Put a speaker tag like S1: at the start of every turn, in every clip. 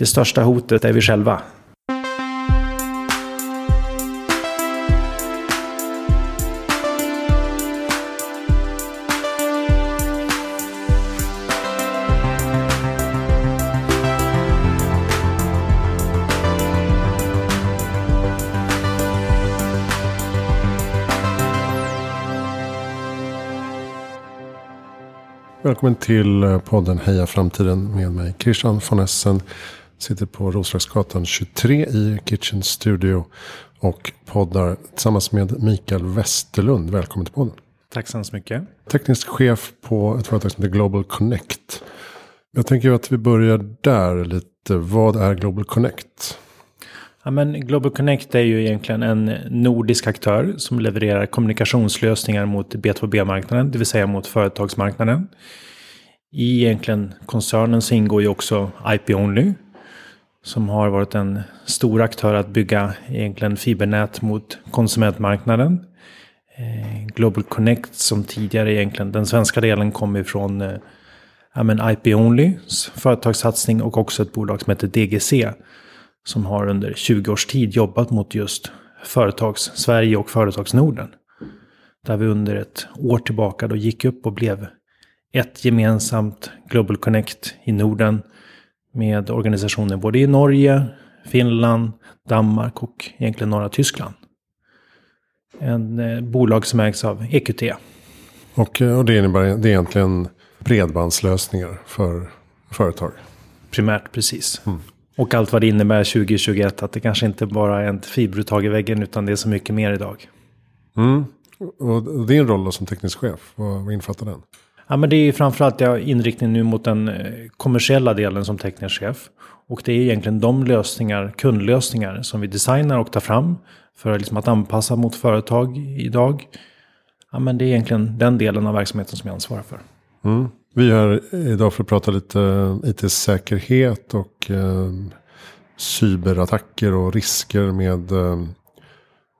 S1: det största hotet är vi själva.
S2: Välkommen till podden Heja Framtiden med mig Christian von Essen. Sitter på Roslagsgatan 23 i Kitchen Studio. Och poddar tillsammans med Mikael Westerlund. Välkommen till podden.
S1: Tack så hemskt mycket.
S2: Teknisk chef på ett företag som heter Global Connect. Jag tänker att vi börjar där lite. Vad är Global Connect?
S1: Ja, men Global Connect är ju egentligen en nordisk aktör som levererar kommunikationslösningar mot B2B-marknaden, det vill säga mot företagsmarknaden. I egentligen koncernen så ingår ju också IP-Only som har varit en stor aktör att bygga egentligen fibernät mot konsumentmarknaden. Eh, Global Connect som tidigare egentligen, den svenska delen kom ifrån eh, ja, men IP-Onlys företagssatsning och också ett bolag som heter DGC som har under 20 års tid jobbat mot just företags-Sverige och företags-Norden. Där vi under ett år tillbaka då gick upp och blev ett gemensamt Global Connect i Norden med organisationer både i Norge, Finland, Danmark och egentligen norra Tyskland. En eh, bolag som ägs av EQT.
S2: Och, eh, och det innebär det är egentligen bredbandslösningar för företag?
S1: Primärt precis. Mm. Och allt vad det innebär 2021. Att det kanske inte bara är ett fiberuttag i väggen utan det är så mycket mer idag.
S2: Mm. Och din roll då som teknisk chef, vad, vad innefattar den?
S1: Ja, men det är framförallt inriktningen inriktning nu mot den eh, kommersiella delen som teknisk chef. Och det är egentligen de lösningar, kundlösningar som vi designar och tar fram för liksom att anpassa mot företag idag. Ja, men det är egentligen den delen av verksamheten som jag ansvarar för.
S2: Mm. Vi är här idag för att prata lite eh, it-säkerhet och eh, cyberattacker och risker med eh,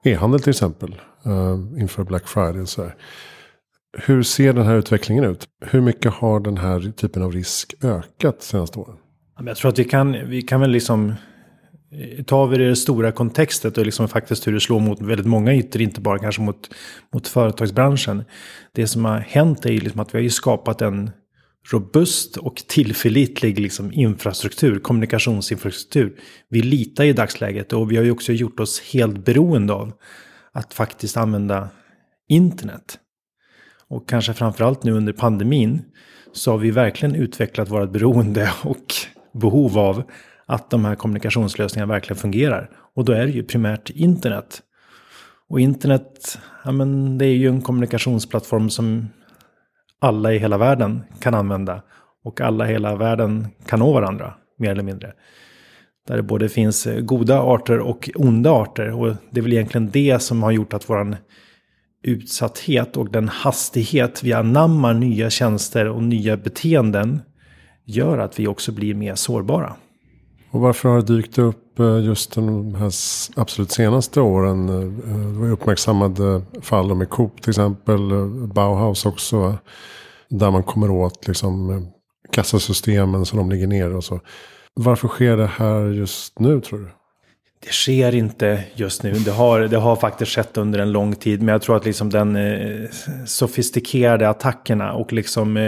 S2: e-handel till exempel. Eh, inför Black Friday och så här. Hur ser den här utvecklingen ut? Hur mycket har den här typen av risk ökat senaste åren?
S1: Jag tror att vi kan, vi kan väl liksom eh, tar vi det stora kontextet och liksom faktiskt hur det slår mot väldigt många ytor, inte bara kanske mot, mot företagsbranschen. Det som har hänt är ju liksom att vi har ju skapat en robust och tillförlitlig liksom infrastruktur, kommunikationsinfrastruktur. Vi litar i dagsläget och vi har ju också gjort oss helt beroende av att faktiskt använda internet. Och kanske framförallt nu under pandemin så har vi verkligen utvecklat vårt beroende och behov av att de här kommunikationslösningarna verkligen fungerar. Och då är det ju primärt internet. Och internet, ja men det är ju en kommunikationsplattform som alla i hela världen kan använda. Och alla i hela världen kan nå varandra, mer eller mindre. Där det både finns goda arter och onda arter. Och det är väl egentligen det som har gjort att våran utsatthet och den hastighet vi anammar nya tjänster och nya beteenden gör att vi också blir mer sårbara.
S2: Och varför har det dykt upp eh, just de här absolut senaste åren? Eh, eh, det var uppmärksammade fall med Coop till exempel, Bauhaus också. Där man kommer åt liksom kassasystemen som de ligger ner och så. Varför sker det här just nu tror du?
S1: Det sker inte just nu. Det har, det har faktiskt skett under en lång tid. Men jag tror att liksom den eh, sofistikerade attackerna och liksom eh,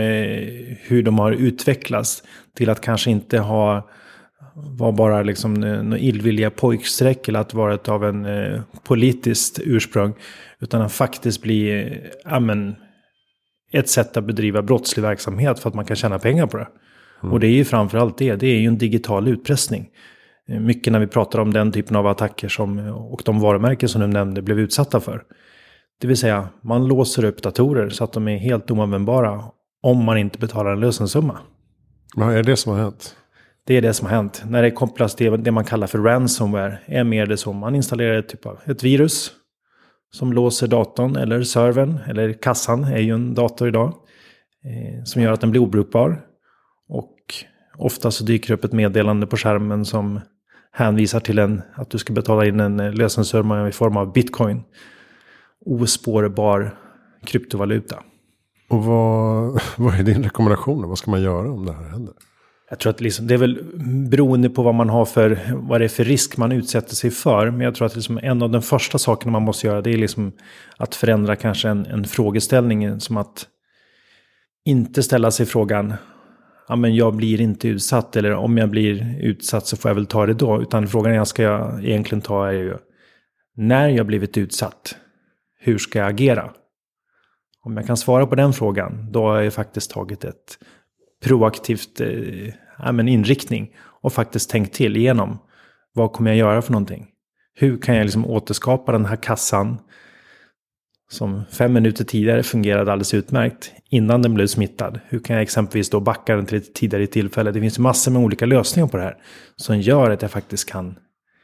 S1: hur de har utvecklats till att kanske inte ha var bara liksom några illvilliga pojkstreck eller att vara av en eh, politiskt ursprung. Utan att faktiskt bli eh, ett sätt att bedriva brottslig verksamhet för att man kan tjäna pengar på det. Mm. Och det är ju framförallt det, det är ju en digital utpressning. Eh, mycket när vi pratar om den typen av attacker som, och de varumärken som du nämnde blev utsatta för. Det vill säga, man låser upp datorer så att de är helt oanvändbara om man inte betalar en lösensumma.
S2: Vad är det som har hänt?
S1: Det är det som har hänt. När det kopplas till det man kallar för ransomware är mer det som man installerar ett, typ av, ett virus som låser datorn eller servern eller kassan är ju en dator idag. Eh, som gör att den blir obrukbar. Och ofta så dyker det upp ett meddelande på skärmen som hänvisar till en, att du ska betala in en lösensumma i form av bitcoin. Ospårbar kryptovaluta.
S2: Och vad, vad är din rekommendation? Vad ska man göra om det här händer?
S1: Jag tror att liksom, det är väl beroende på vad man har för, vad det är för risk man utsätter sig för. Men jag tror att liksom en av de första sakerna man måste göra det är liksom att förändra kanske en, en frågeställning. Som att inte ställa sig frågan, ja men jag blir inte utsatt. Eller om jag blir utsatt så får jag väl ta det då. Utan frågan jag ska egentligen ta är ju, när jag blivit utsatt, hur ska jag agera? Om jag kan svara på den frågan, då har jag faktiskt tagit ett proaktivt eh, ja, men inriktning. Och faktiskt tänkt till igenom. Vad kommer jag göra för någonting? Hur kan jag liksom återskapa den här kassan som fem minuter tidigare fungerade alldeles utmärkt innan den blev smittad. Hur kan jag exempelvis då backa den till ett tidigare tillfälle? Det finns massor med olika lösningar på det här som gör att jag faktiskt kan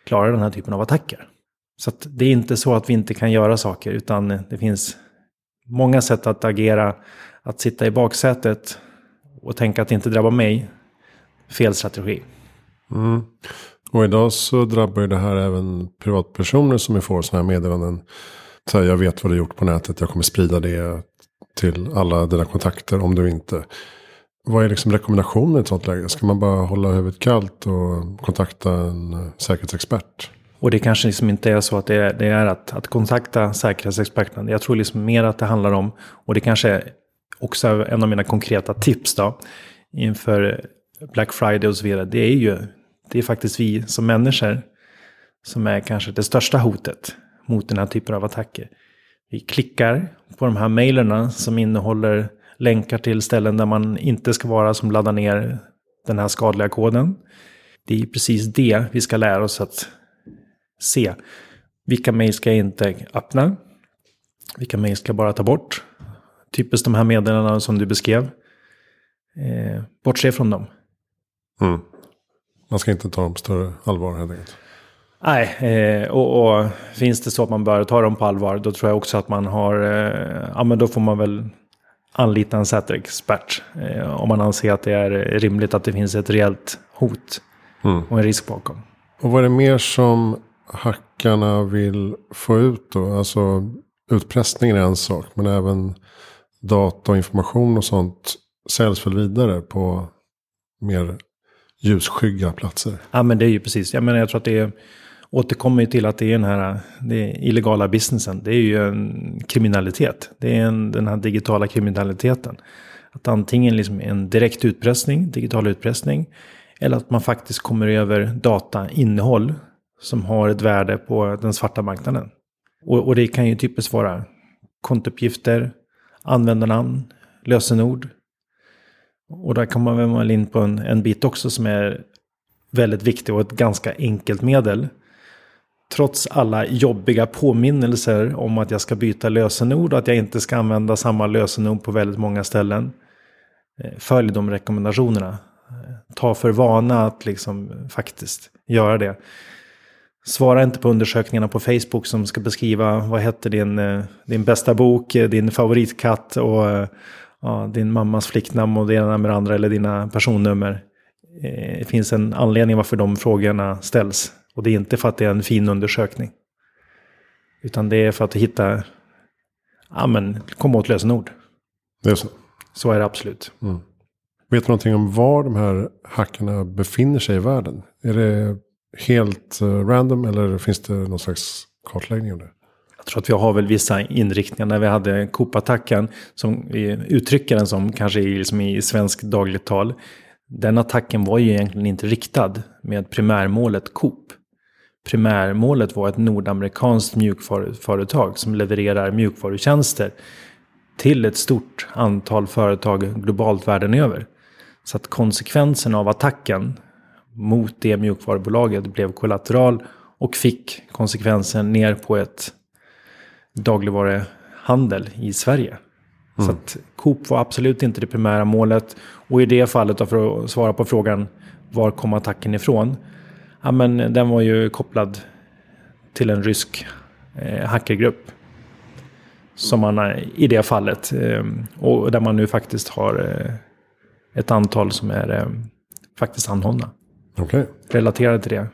S1: klara den här typen av attacker. Så det är inte så att vi inte kan göra saker utan det finns många sätt att agera. Att sitta i baksätet och tänka att det inte drabbar mig. Fel strategi.
S2: Mm. Och idag så drabbar ju det här även privatpersoner som får sådana här meddelanden. Så här, jag vet vad du gjort på nätet, jag kommer sprida det till alla dina kontakter om du inte. Vad är liksom rekommendationen i ett sånt läge? Ska man bara hålla huvudet kallt och kontakta en säkerhetsexpert?
S1: Och det kanske liksom inte är så att det är, det är att, att kontakta säkerhetsexperten. Jag tror liksom mer att det handlar om, och det kanske är också en av mina konkreta tips då, inför Black Friday och så vidare. Det är ju, det är faktiskt vi som människor som är kanske det största hotet mot den här typen av attacker. Vi klickar på de här mejlerna som innehåller länkar till ställen där man inte ska vara som laddar ner den här skadliga koden. Det är precis det vi ska lära oss att se. Vilka mejl ska jag inte öppna? Vilka mejl ska jag bara ta bort? Typiskt de här meddelandena som du beskrev. Eh, bortse från dem.
S2: Mm. Man ska inte ta dem på större allvar helt enkelt.
S1: Nej, eh, och, och, finns det så att man bör ta dem på allvar, då tror jag också att man har, eh, ja men då får man väl anlita en säkerhetsexpert. Eh, om man anser att det är rimligt att det finns ett reellt hot mm. och en risk bakom.
S2: Och vad är det mer som hackarna vill få ut då? Alltså utpressningen är en sak, men även data och information och sånt säljs väl vidare på mer ljusskygga platser?
S1: Ja, men det är ju precis. Jag menar, jag tror att det är återkommer ju till att det är den här det illegala businessen. Det är ju en kriminalitet. Det är en, den här digitala kriminaliteten. Att antingen liksom en direkt utpressning, digital utpressning. Eller att man faktiskt kommer över data, innehåll som har ett värde på den svarta marknaden. Och, och det kan ju typiskt vara kontouppgifter, användarnamn, lösenord. Och där kommer man väl in på en, en bit också som är väldigt viktig och ett ganska enkelt medel trots alla jobbiga påminnelser om att jag ska byta lösenord och att jag inte ska använda samma lösenord på väldigt många ställen. Eh, följ de rekommendationerna. Eh, ta för vana att liksom faktiskt göra det. Svara inte på undersökningarna på Facebook som ska beskriva vad hette din, eh, din bästa bok, din favoritkatt och ja, din mammas flicknamn och det ena med det andra eller dina personnummer. Det finns en anledning varför de frågorna ställs. Och det är inte för att det är en fin undersökning. Utan det är för att hitta, ja men, komma åt lösenord.
S2: Det är så?
S1: Så är det absolut.
S2: Mm. Vet du någonting om var de här hackarna befinner sig i världen? Är det helt uh, random eller finns det någon slags kartläggning av det?
S1: Jag tror att vi har väl vissa inriktningar. När vi hade Coop-attacken, som vi uttrycker den som kanske i, liksom i svensk dagligt tal. Den attacken var ju egentligen inte riktad med primärmålet Coop primärmålet var ett nordamerikanskt mjukvaruföretag som levererar mjukvarutjänster till ett stort antal företag globalt världen över. Så att konsekvensen av attacken mot det mjukvarubolaget blev kollateral och fick konsekvensen ner på ett dagligvaruhandel i Sverige. Mm. Så att Coop var absolut inte det primära målet. Och i det fallet, för att svara på frågan var kom attacken ifrån? Ja, men den var ju kopplad till en rysk eh, hackergrupp. Som man i det fallet. Eh, och där man nu faktiskt har eh, ett antal som är eh, faktiskt anhållna.
S2: Okay.
S1: Relaterade till det.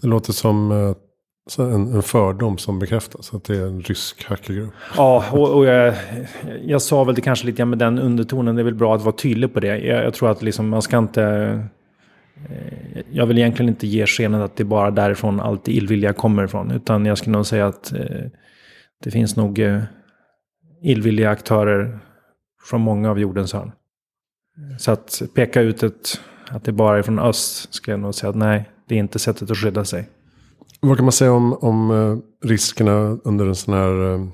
S2: Det låter som eh, en, en fördom som bekräftas. Att det är en rysk hackergrupp.
S1: Ja, och, och jag, jag, sa väl det kanske lite med den undertonen. Det är väl bra att vara tydlig på det. Jag, jag tror att liksom man ska inte Eh, Eh, jag vill egentligen inte ge skenet att det är bara därifrån allt illvilja kommer ifrån. Utan jag skulle nog säga att eh, det finns nog eh, illvilliga aktörer från många av jordens hörn. Så att peka ut ett, att det bara är från öst skulle jag nog säga att nej, det är inte sättet att skydda sig.
S2: Vad kan man säga om, om eh, riskerna under en sån här eh,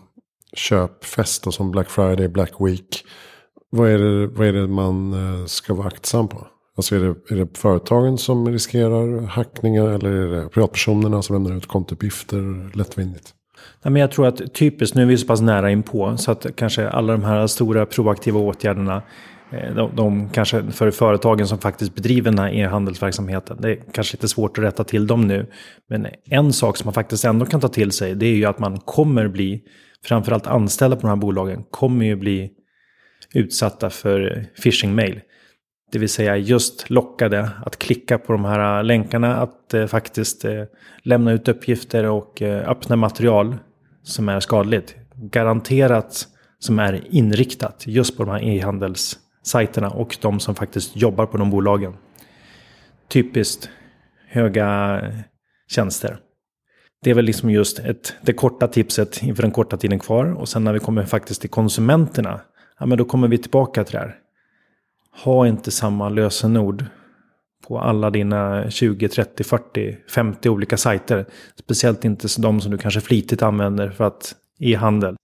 S2: köpfest då, som Black Friday, Black Week? Vad är det, vad är det man ska vara aktsam på? Alltså är det, är det företagen som riskerar hackningar eller är det privatpersonerna som lämnar ut kontouppgifter lättvindigt?
S1: Nej, men jag tror att typiskt, nu är vi så pass nära in på så att kanske alla de här stora proaktiva åtgärderna eh, de, de, kanske för företagen som faktiskt bedriver den här e-handelsverksamheten. Det är kanske lite svårt att rätta till dem nu. Men en sak som man faktiskt ändå kan ta till sig det är ju att man kommer bli, framförallt anställda på de här bolagen, kommer ju bli utsatta för phishing-mail. Det vill säga just lockade att klicka på de här äh, länkarna, att eh, faktiskt eh, lämna ut uppgifter och eh, öppna material som är skadligt. Garanterat som är inriktat just på de här e-handelssajterna och de som faktiskt jobbar på de bolagen. Typiskt höga tjänster. Det är väl liksom just ett, det korta tipset inför den korta tiden kvar. Och sen när vi kommer faktiskt till konsumenterna. Ja, men då kommer vi tillbaka till det här. Ha inte samma lösenord på alla dina 20, 30, 40, 50 olika sajter. Speciellt inte de som du kanske flitigt använder för att e-handel.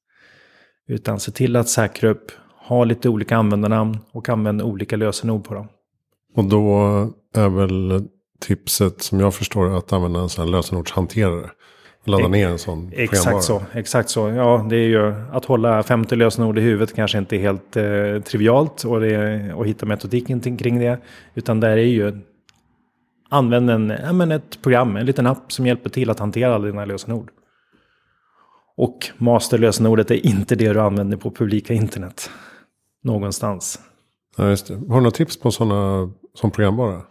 S1: Utan se till att säkra upp ha lite olika användarnamn och använda olika lösenord på dem.
S2: Och då är väl tipset som jag förstår att använda en sån här lösenordshanterare. Ladda ner en sån
S1: Exakt så, exakt så. Ja, det är ju att hålla 50 lösenord i huvudet kanske inte är helt eh, trivialt och, det, och hitta metodiken kring det. Utan där är ju använd en, ja, men ett program, en liten app som hjälper till att hantera alla dina lösenord. Och masterlösenordet är inte det du använder på publika internet någonstans.
S2: Ja, just det. Har du några tips på sådana som programvara?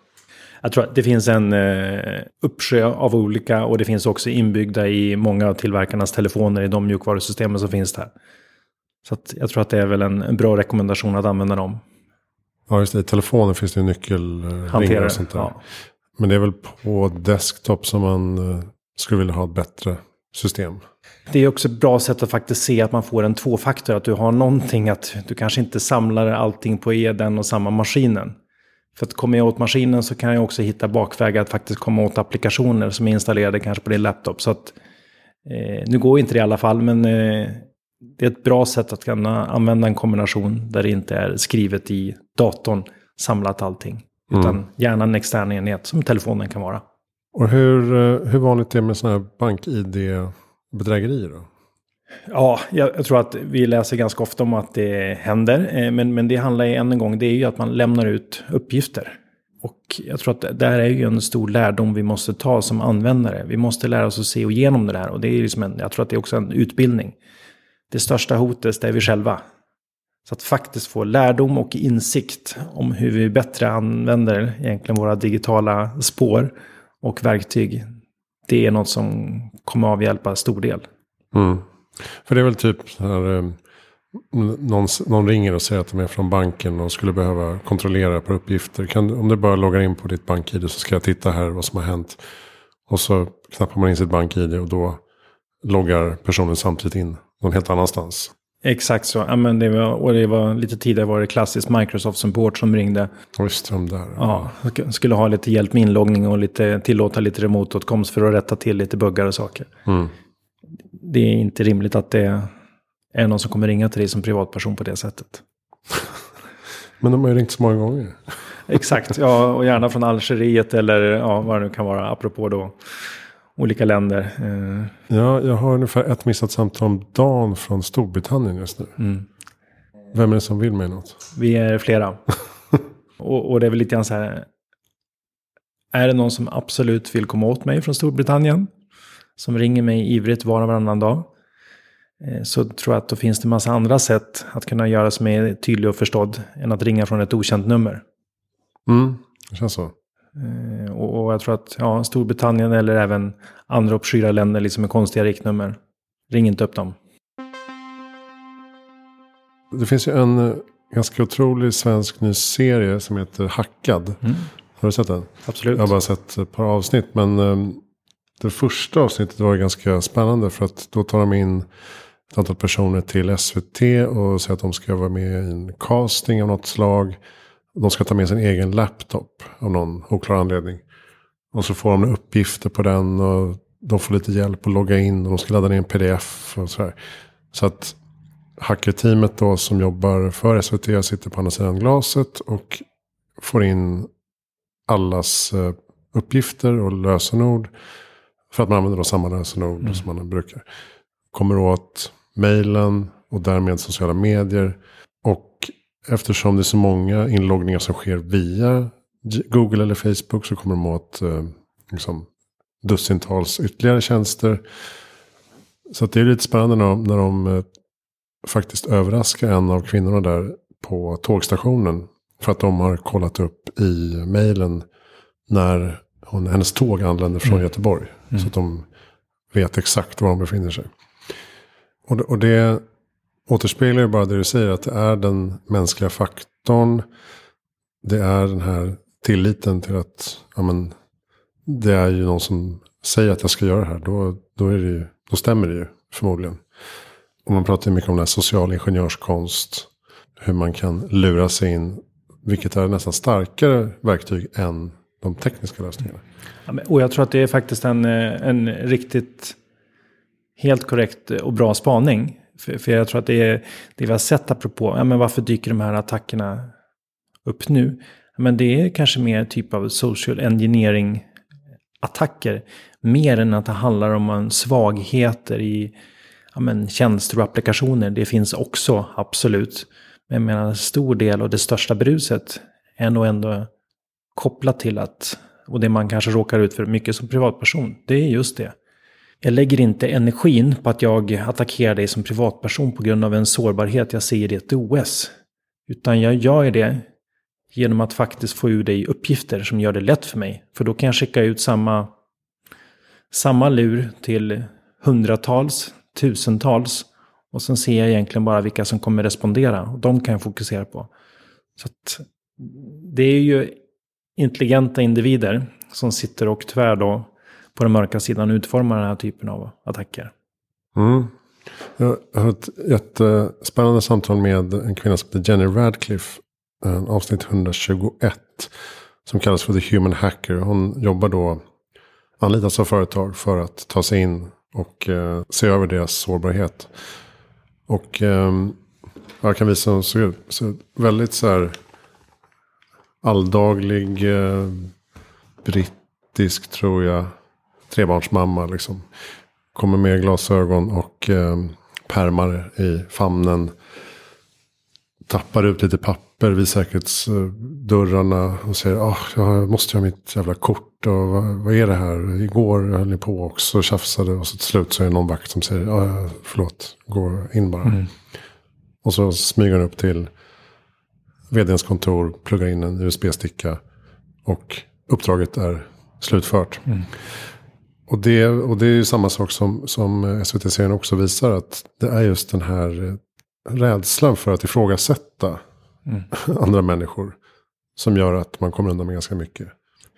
S1: Jag tror att det finns en eh, uppsjö av olika och det finns också inbyggda i många av tillverkarnas telefoner i de mjukvarusystemen som finns där. Så jag tror att det är väl en, en, bra rekommendation att använda dem.
S2: Ja, just det. I telefonen finns det ju nyckelringar och sånt där. Ja. Men det är väl på desktop som man uh, skulle vilja ha ett bättre system.
S1: Det är också ett bra sätt att faktiskt se att man får en tvåfaktor. Att du har någonting, att du kanske inte samlar allting på den och samma maskinen. För att kommer jag åt maskinen så kan jag också hitta bakvägar att faktiskt komma åt applikationer som är installerade kanske på din laptop. Så att, eh, nu går inte det i alla fall, men eh, det är ett bra sätt att kunna använda en kombination där det inte är skrivet i datorn, samlat allting. Mm. Utan gärna en extern enhet som telefonen kan vara.
S2: Och hur, eh, hur vanligt är det med sådana här bank-id bedrägerier då?
S1: Ja, jag, jag, tror att vi läser ganska ofta om att det händer. Eh, men, men det handlar ju än en gång, det är ju att man lämnar ut uppgifter. Och jag tror att det här är ju en stor lärdom vi måste ta som användare. Vi måste lära oss att se igenom det här. Och det är liksom en, jag tror att det är också en utbildning. Det största hotet det är vi själva. Så att faktiskt få lärdom och insikt om hur vi bättre använder egentligen våra digitala spår och verktyg det är något som kommer avhjälpa stor del.
S2: Mm. För det är väl typ här, eh, någon, någon, ringer och säger att de är från banken och skulle behöva kontrollera på uppgifter. Kan, om du bara loggar in på ditt bank-id så ska jag titta här vad som har hänt. Och så knappar man in sitt bank-id och då loggar personen samtidigt in någon helt annanstans.
S1: Exakt så. Ja, men det var, och det var lite tidigare var det klassiskt Microsoft Support som ringde.
S2: Just de där.
S1: Ja, skulle ha lite hjälp med inloggning och lite, tillåta lite remoteåtkomst för att rätta till lite buggar och saker. Mm. Det är inte rimligt att det är någon som kommer ringa till dig som privatperson på det sättet.
S2: men de har ju ringt så många gånger.
S1: Exakt, ja, och gärna från Algeriet eller ja, vad det nu kan vara, apropå då olika länder. Eh.
S2: Ja, jag har ungefär ett missat samtal om dagen från Storbritannien just nu. Mm. Vem är det som vill mig något?
S1: Vi är flera. och, och, det är väl lite grann så här. Är det någon som absolut vill komma åt mig från Storbritannien? Som ringer mig ivrigt var och varannan dag. Eh, så tror jag att då finns det massa andra sätt att kunna göra sig mer tydlig och förstådd. Än att ringa från ett okänt nummer.
S2: Mm, det känns så.
S1: Eh, och, och jag tror att ja, Storbritannien eller även andra obskyra länder liksom med konstiga riktnummer. Ring inte upp dem.
S2: Det finns ju en eh, ganska otrolig svensk ny serie som heter Hackad. Mm. Har du sett den?
S1: Absolut.
S2: Jag har bara sett ett par avsnitt. Men um, det första avsnittet var ganska spännande. För att då tar de in ett antal personer till SVT. Och säger att de ska vara med i en casting av något slag. De ska ta med sin egen laptop av någon oklar anledning. Och så får de uppgifter på den. Och de får lite hjälp att logga in. Och de ska ladda ner en pdf och sådär. Så att hackerteamet då som jobbar för SVT sitter på andra sidan glaset. Och får in allas eh, uppgifter och lösenord. För att man använder då samma lösenord mm. som man brukar. Kommer åt mejlen och därmed sociala medier. Och eftersom det är så många inloggningar som sker via Google eller Facebook så kommer de åt eh, liksom, dussintals ytterligare tjänster. Så det är lite spännande när de, när de eh, faktiskt överraskar en av kvinnorna där på tågstationen. För att de har kollat upp i mejlen när hon, hennes tåg anländer från mm. Göteborg. Mm. Så att de vet exakt var de befinner sig. Och det, och det återspeglar ju bara det du säger. Att det är den mänskliga faktorn. Det är den här tilliten till att ja, men, det är ju någon som säger att jag ska göra det här. Då, då, är det ju, då stämmer det ju förmodligen. Och man pratar ju mycket om den här social ingenjörskonst. Hur man kan lura sig in. Vilket är nästan starkare verktyg än de tekniska lösningarna.
S1: Ja, och jag tror att det är faktiskt en, eh, en riktigt helt korrekt och bra spaning. För, för jag tror att det är det vi har sett apropå, ja, men varför dyker de här attackerna upp nu? Men det är kanske mer typ av social engineering attacker. Mer än att det handlar om en svagheter i ja, men, tjänster och applikationer. Det finns också, absolut. Men jag menar, en stor del och det största bruset är nog ändå kopplat till att, och det man kanske råkar ut för mycket som privatperson, det är just det. Jag lägger inte energin på att jag attackerar dig som privatperson på grund av en sårbarhet jag ser i ett OS. Utan jag gör det genom att faktiskt få ur dig uppgifter som gör det lätt för mig. För då kan jag skicka ut samma, samma lur till hundratals, tusentals. Och sen ser jag egentligen bara vilka som kommer respondera. Och de kan jag fokusera på. Så det är ju intelligenta individer som sitter och tyvärr då på den mörka sidan utformar den här typen av attacker.
S2: Mm. Jag har ett jättespännande samtal med en kvinna som heter Jenny Radcliffe. Eh, avsnitt 121. Som kallas för The Human Hacker. Hon jobbar då, anlitas av företag för att ta sig in och eh, se över deras sårbarhet. Och eh, jag kan visa hur hon ser ut. Så väldigt så här alldaglig eh, brittisk tror jag trebarnsmamma. Liksom. Kommer med glasögon och eh, pärmar i famnen. Tappar ut lite papper vid säkerhetsdörrarna. Och säger oh, jag måste ha mitt jävla kort. Och vad, vad är det här? Igår höll ni på också och tjafsade. Och så till slut så är det någon vakt som säger oh, förlåt, gå in bara. Mm. Och så smyger han upp till vdns kontor, pluggar in en USB-sticka. Och uppdraget är slutfört. Mm. Och, det, och det är ju samma sak som, som SVT-serien också visar. Att det är just den här rädslan för att ifrågasätta mm. andra människor. Som gör att man kommer undan med ganska mycket.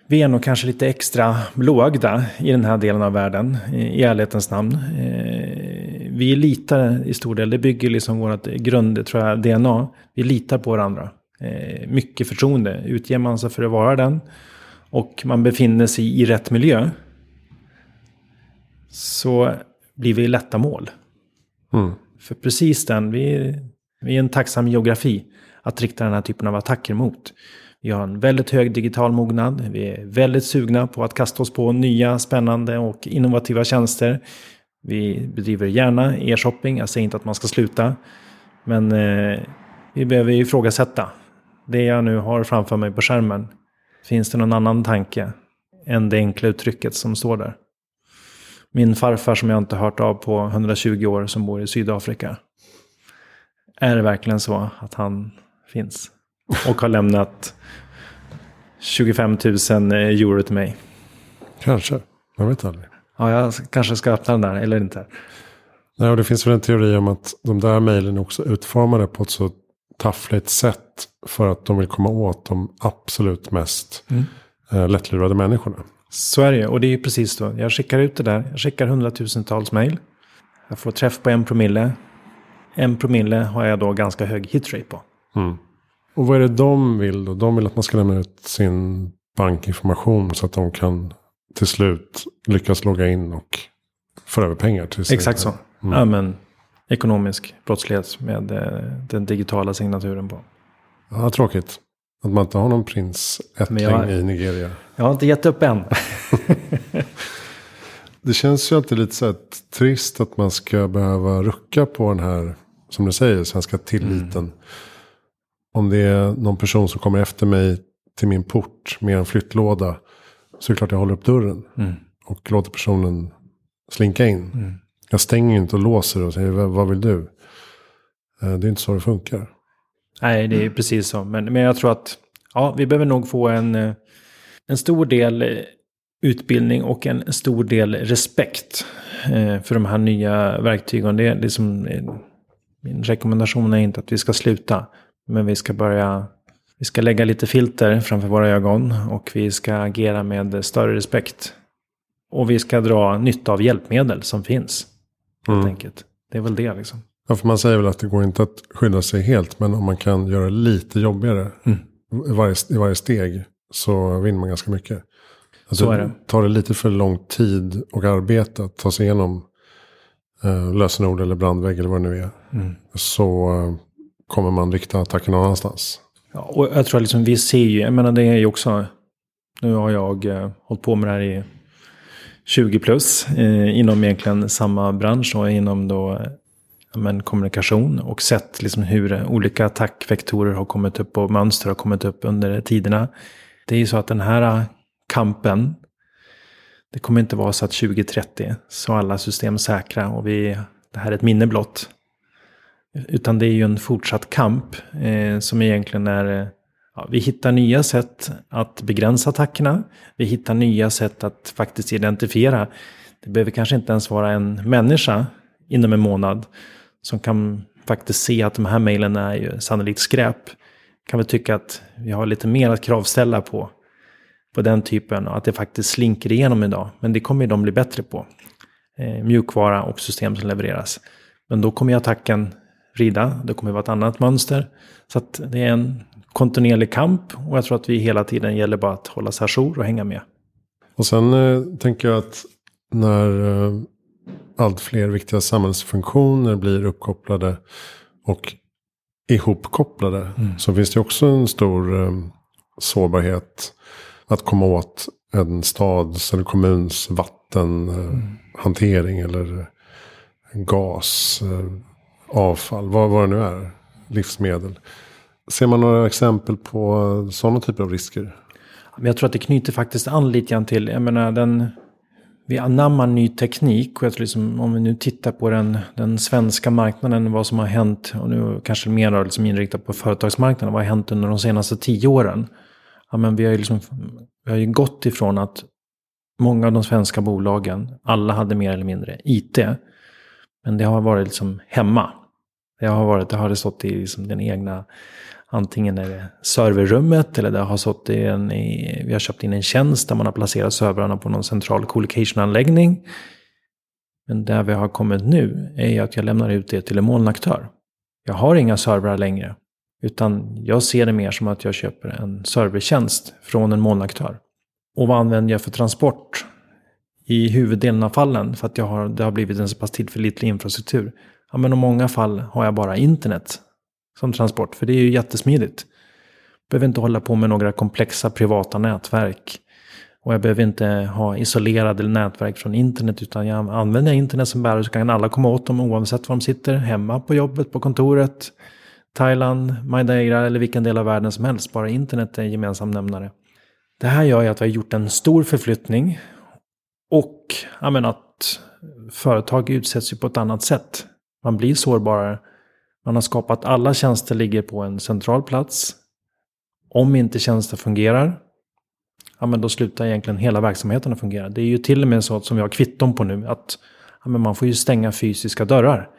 S1: Vi är nog kanske lite extra blåögda i den här delen av världen. I ärlighetens namn. Eh, vi litar i stor del. Det bygger liksom vårt grund, tror jag, DNA. Vi litar på varandra. Eh, mycket förtroende. Utger man sig för att vara den. Och man befinner sig i rätt miljö så blir vi lätta mål. Mm. För precis den, vi, vi är en tacksam geografi att rikta den här typen av attacker mot. Vi har en väldigt hög digital mognad. Vi är väldigt sugna på att kasta oss på nya, spännande och innovativa tjänster. Vi bedriver gärna e-shopping. Jag säger inte att man ska sluta. Men eh, vi behöver ifrågasätta. Det jag nu har framför mig på skärmen. Finns det någon annan tanke än det enkla uttrycket som står där? min farfar som jag inte hört av på 120 år som bor i Sydafrika. Är det verkligen så att han finns? Och har lämnat 25 000 euro till mig.
S2: Kanske, man vet aldrig.
S1: Ja, jag kanske ska öppna den där, eller inte.
S2: Nej, och det finns väl en teori om att de där mejlen är också utformade på ett så taffligt sätt. För att de vill komma åt de absolut mest mm. eh, lättlurade människorna.
S1: Ju. Och det är ju precis så. Jag skickar ut det där. Jag skickar hundratusentals mejl. Jag får träff på en promille. En promille har jag då ganska hög hitrate på.
S2: Mm. Och vad är det de vill då? De vill att man ska lämna ut sin bankinformation så att de kan till slut lyckas logga in och föra över pengar till sig.
S1: Exakt så. Mm. Ja, men, ekonomisk brottslighet med eh, den digitala signaturen på.
S2: Ja, tråkigt. Att man inte har någon prinsättling jag, i Nigeria.
S1: Jag har inte gett upp än.
S2: det känns ju alltid lite så trist att man ska behöva rucka på den här, som du säger, svenska tilliten. Mm. Om det är någon person som kommer efter mig till min port med en flyttlåda. Så är det klart jag håller upp dörren. Mm. Och låter personen slinka in. Mm. Jag stänger inte och låser och säger vad vill du? Eh, det är inte så det funkar.
S1: Nej, det är precis så. Men, men jag tror att ja, vi behöver nog få en, eh, en stor del eh, utbildning och en stor del respekt för de här nya verktygen. Det är liksom, min rekommendation är inte att vi ska sluta. Men vi ska börja vi ska lägga lite filter framför våra ögon och vi ska agera med större respekt. Och vi ska dra nytta av hjälpmedel som finns. Helt mm. enkelt. Det är väl det liksom.
S2: Ja, för man säger väl att det går inte att skydda sig helt. Men om man kan göra lite jobbigare mm. i, varje, i varje steg så vinner man ganska mycket. Alltså, så är det. Tar det lite för lång tid och arbete att ta sig igenom eh, lösenord eller brandvägg eller vad det nu är. Mm. Så eh, kommer man rikta attacken någon annanstans.
S1: Ja, och jag tror att liksom, vi ser ju, jag menar det är ju också, nu har jag eh, hållit på med det här i 20 plus eh, inom egentligen samma bransch och inom då men, kommunikation och sett liksom hur olika attackvektorer har kommit upp och mönster har kommit upp under tiderna. Det är ju så att den här kampen, det kommer inte vara så att 2030 så alla system säkra och vi, det här är ett minne blott. Utan det är ju en fortsatt kamp eh, som egentligen är... Ja, vi hittar nya sätt att begränsa attackerna. Vi hittar nya sätt att faktiskt identifiera. Det behöver kanske inte ens vara en människa inom en månad som kan faktiskt se att de här mejlen är ju sannolikt skräp. Kan vi tycka att vi har lite mer att kravställa på. På den typen och att det faktiskt slinker igenom idag. Men det kommer ju de bli bättre på. Eh, mjukvara och system som levereras. Men då kommer ju attacken rida. Det kommer att vara ett annat mönster. Så det är en kontinuerlig kamp och jag tror att vi hela tiden gäller bara att hålla sig ajour och hänga med.
S2: Och sen eh, tänker jag att när eh, allt fler viktiga samhällsfunktioner blir uppkopplade och ihopkopplade mm. så finns det också en stor eh, sårbarhet att komma åt en stads eller kommuns vattenhantering eh, mm. eller gas. Avfall, vad, vad det nu är, livsmedel. Ser man några exempel på sådana typer av risker?
S1: jag tror att det knyter faktiskt an lite grann till, jag menar den, vi anammar ny teknik och jag tror liksom, om vi nu tittar på den, den svenska marknaden, vad som har hänt, och nu kanske mer liksom inriktat på företagsmarknaden, vad har hänt under de senaste tio åren? Ja, men vi, har ju liksom, vi har ju gått ifrån att många av de svenska bolagen, alla hade mer eller mindre IT. Men det har varit liksom hemma. Det har, varit, det har stått i liksom den egna, antingen är det serverrummet eller det har stått i en, i, vi har köpt in en tjänst där man har placerat servrarna på någon central collocation-anläggning. Men där vi har kommit nu är att jag lämnar ut det till en molnaktör. Jag har inga servrar längre. Utan jag ser det mer som att jag köper en servertjänst från en molnaktör. Och vad använder jag för transport? I huvuddelen av fallen för att jag har, det har blivit en så pass tillförlitlig infrastruktur. Ja, men i många fall har jag bara internet som transport, för det är ju jättesmidigt. Behöver inte hålla på med några komplexa privata nätverk. Och jag behöver inte ha isolerade nätverk från internet, utan jag använder internet som bärare så kan alla komma åt dem oavsett var de sitter. Hemma, på jobbet, på kontoret, Thailand, Madeira eller vilken del av världen som helst. Bara internet är en gemensam nämnare. Det här gör ju att vi har gjort en stor förflyttning och jag menar att företag utsätts ju på ett annat sätt. Man blir sårbarare. Man har skapat alla tjänster ligger på en central plats. Om inte tjänster fungerar, ja, men då slutar egentligen hela verksamheten att fungera. Det är ju till och med så som vi har kvitton på nu, att ja, men man får ju stänga fysiska dörrar.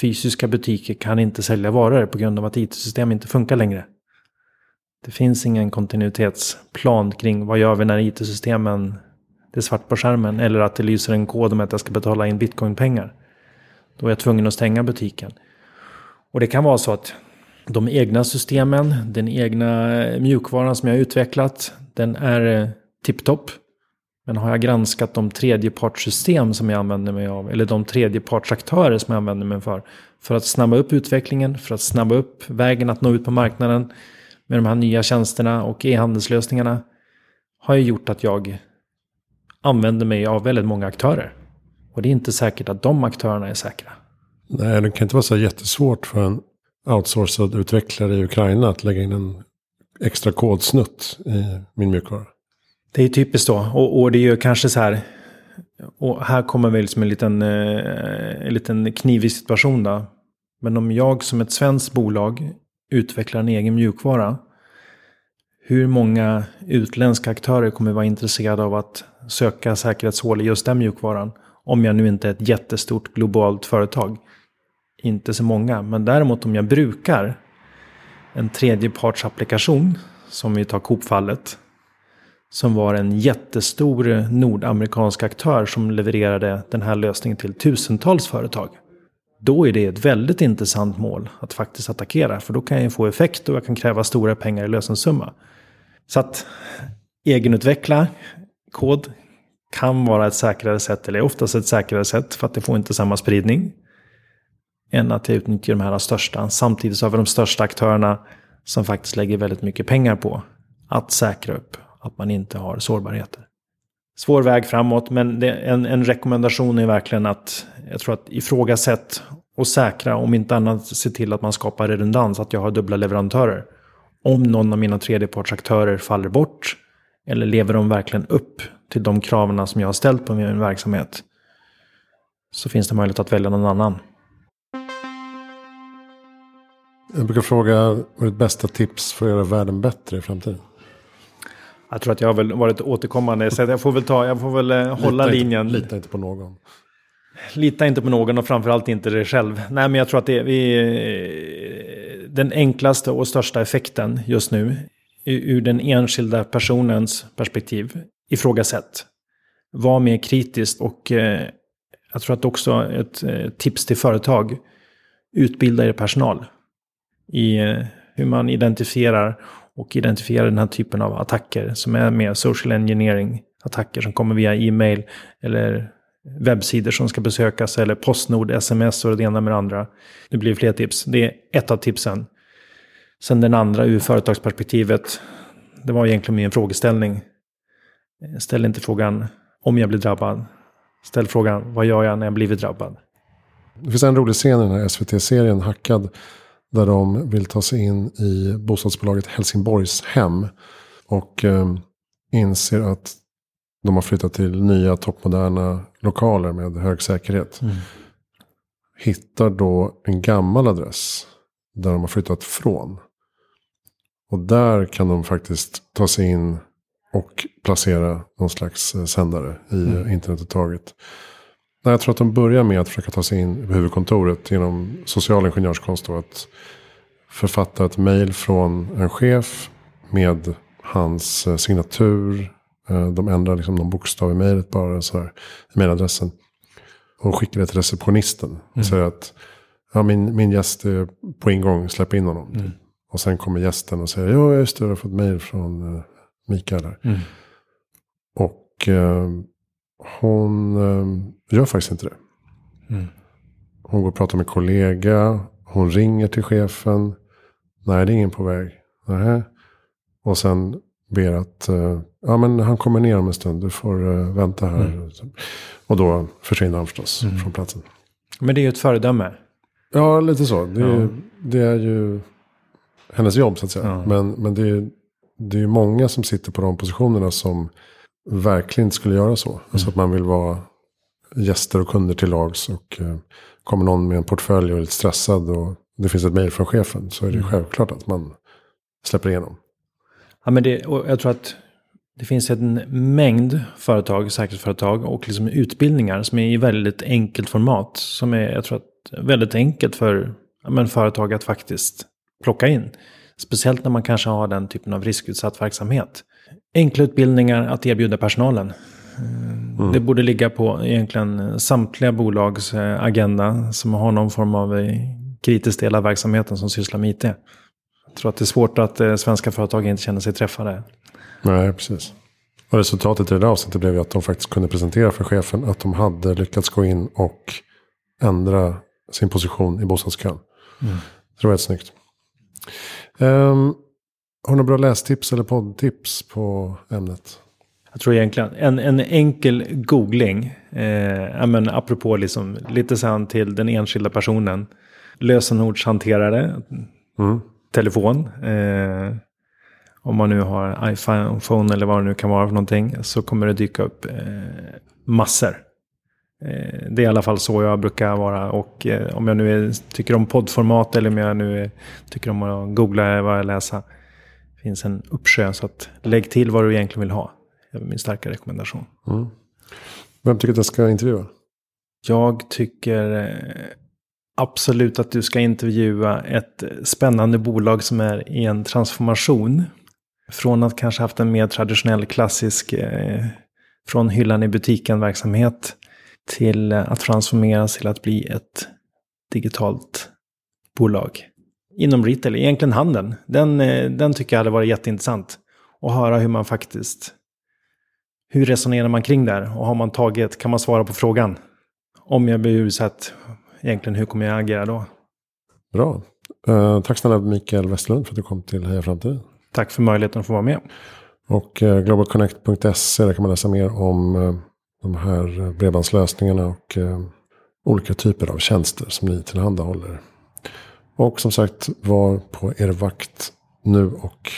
S1: Fysiska butiker kan inte sälja varor på grund av att it-system inte funkar längre. Det finns ingen kontinuitetsplan kring vad gör vi när it-systemen det är svart på skärmen. Eller att det lyser en kod om att jag ska betala in bitcoinpengar. Då är jag tvungen att stänga butiken. Och det kan vara så att de egna systemen, den egna eh, mjukvaran som jag har utvecklat, den är eh, tipptopp. Men har jag granskat de tredjepartssystem som jag använder mig av, eller de tredjepartsaktörer som jag använder mig för, för att snabba upp utvecklingen, för att snabba upp vägen att nå ut på marknaden med de här nya tjänsterna och e-handelslösningarna, har ju gjort att jag använder mig av väldigt många aktörer. Och det är inte säkert att de aktörerna är säkra.
S2: Nej, det kan inte vara så jättesvårt för en outsourcad utvecklare i Ukraina att lägga in en extra kodsnutt i min mjukvara.
S1: Det är typiskt då. Och, och det är ju kanske så här. Och här kommer vi liksom en liten, eh, en liten knivig situation då. Men om jag som ett svenskt bolag utvecklar en egen mjukvara. Hur många utländska aktörer kommer vara intresserade av att söka säkerhetshål i just den mjukvaran? Om jag nu inte är ett jättestort globalt företag. Inte så många, men däremot om jag brukar en tredjepartsapplikation, som vi tar Coop-fallet, som var en jättestor nordamerikansk aktör som levererade den här lösningen till tusentals företag. Då är det ett väldigt intressant mål att faktiskt attackera. För då kan jag få effekt och jag kan kräva stora pengar i lösensumma. Så att egenutveckla kod kan vara ett säkrare sätt, eller oftast ett säkrare sätt, för att det får inte samma spridning. Än att jag utnyttjar de här största. Samtidigt så har vi de största aktörerna som faktiskt lägger väldigt mycket pengar på att säkra upp att man inte har sårbarheter. Svår väg framåt, men en, en rekommendation är verkligen att jag tror att ifrågasätt och säkra, om inte annat se till att man skapar redundans, att jag har dubbla leverantörer. Om någon av mina tredjepartsaktörer faller bort, eller lever de verkligen upp till de kraven som jag har ställt på min verksamhet, så finns det möjlighet att välja någon annan.
S2: Jag brukar fråga, vad är ditt bästa tips för att göra världen bättre i framtiden?
S1: Jag tror att jag har väl varit återkommande. Så jag får väl, ta, jag får väl eh, hålla
S2: lita
S1: linjen.
S2: Inte, lita inte på någon.
S1: Lita inte på någon och framförallt inte dig själv. Nej, men jag tror att det är vi, den enklaste och största effekten just nu ur den enskilda personens perspektiv. Ifrågasätt. Var mer kritisk och eh, jag tror att också ett eh, tips till företag. Utbilda er personal i eh, hur man identifierar och identifierar den här typen av attacker som är mer social engineering. Attacker som kommer via e-mail eller webbsidor som ska besökas eller Postnord, sms och det ena med det andra. Det blir fler tips. Det är ett av tipsen. Sen den andra ur företagsperspektivet. Det var egentligen min frågeställning. Ställ inte frågan om jag blir drabbad. Ställ frågan vad gör jag när jag blivit drabbad.
S2: Det finns en rolig scen i den här SVT-serien Hackad. Där de vill ta sig in i bostadsbolaget Helsingborgs hem. Och eh, inser att de har flyttat till nya toppmoderna lokaler med hög säkerhet. Mm. Hittar då en gammal adress där de har flyttat från. Och där kan de faktiskt ta sig in och placera någon slags eh, sändare i mm. internetuttaget. Jag tror att de börjar med att försöka ta sig in i huvudkontoret genom social ingenjörskonst. Och att författa ett mejl från en chef med hans eh, signatur. Eh, de ändrar liksom någon bokstav i mejlet bara. Så här, i mejladressen. Och skickar det till receptionisten. Och mm. säger att ja, min, min gäst är på ingång, släpp in honom. Mm. Och sen kommer gästen och säger, ja just det, jag har fått mejl från Mikael här. Mm. Och uh, hon uh, gör faktiskt inte det. Mm. Hon går och pratar med kollega. Hon ringer till chefen. Nej, det är ingen på väg. Nej. Och sen ber att uh, ja, men han kommer ner om en stund. Du får uh, vänta här. Mm. Och då försvinner han förstås mm. från platsen.
S1: Men det är ju ett föredöme.
S2: Ja, lite så. Det är, ja. det är ju hennes jobb så att säga. Ja. Men, men det är det är många som sitter på de positionerna som verkligen skulle göra så. Mm. Alltså att man vill vara gäster och kunder till lags. Och eh, kommer någon med en portfölj och är lite stressad och det finns ett mejl från chefen. Så är det mm. självklart att man släpper igenom.
S1: Ja, men det, jag tror att det finns en mängd företag, säkerhetsföretag och liksom utbildningar som är i väldigt enkelt format. Som är, jag tror att, väldigt enkelt för ja, men företag att faktiskt plocka in. Speciellt när man kanske har den typen av riskutsatt verksamhet. Enkla utbildningar att erbjuda personalen. Mm. Det borde ligga på egentligen samtliga bolags eh, agenda som har någon form av eh, kritisk del av verksamheten som sysslar med IT. Jag tror att det är svårt att eh, svenska företag inte känner sig träffade.
S2: Nej, precis. Och resultatet i det där avsnittet blev ju att de faktiskt kunde presentera för chefen att de hade lyckats gå in och ändra sin position i bostadskön. Mm. det var rätt snyggt. Um, har du några bra lästips eller poddtips på ämnet?
S1: Jag tror egentligen en, en enkel googling, eh, men apropå liksom, lite så till den enskilda personen. Lösenordshanterare, mm. telefon. Eh, om man nu har iPhone eller vad det nu kan vara för någonting. Så kommer det dyka upp eh, massor. Eh, det är i alla fall så jag brukar vara. Och eh, om jag nu är, tycker om poddformat eller om jag nu är, tycker om att googla vad jag läser. Det finns en uppsjö. Så att lägg till vad du egentligen vill ha. Det är min starka rekommendation. Mm.
S2: Vem tycker att jag ska intervjua?
S1: Jag tycker eh, absolut att du ska intervjua ett spännande bolag som är i en transformation. Från att kanske haft en mer traditionell klassisk eh, från hyllan i butiken verksamhet till att transformeras till att bli ett digitalt bolag. Inom retail, egentligen handeln. Den, eh, den tycker jag hade varit jätteintressant. Att höra hur man faktiskt... Hur resonerar man kring det här? Och har man tagit, kan man svara på frågan? Om jag blir utsatt, egentligen hur kommer jag agera då?
S2: Bra. Uh, tack snälla Mikael Westlund för att du kom till Heja Framtiden.
S1: Tack för möjligheten att få vara med.
S2: Och globalconnect.se, där kan man läsa mer om de här bredbandslösningarna och uh, olika typer av tjänster som ni tillhandahåller. Och som sagt, var på er vakt nu och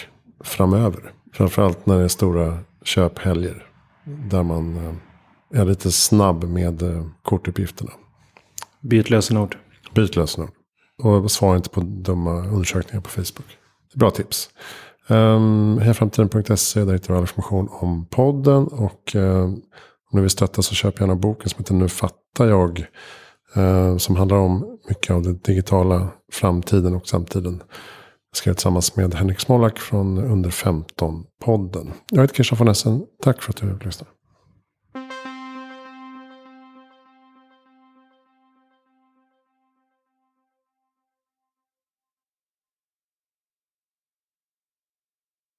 S2: framöver. Framförallt när det är stora köphelger. Där man är lite snabb med kortuppgifterna.
S1: Byt lösenord.
S2: Byt lösenord. Och svara inte på dumma undersökningar på Facebook. Bra tips. Um, Hejaframtiden.se, där hittar du all information om podden. Och uh, om du vill stötta så köp gärna boken som heter Nu fattar jag. Eh, som handlar om mycket av den digitala framtiden och samtiden. Jag skrev tillsammans med Henrik Smolak från Under 15-podden. Jag heter Christian von Essen. Tack för att du lyssnade.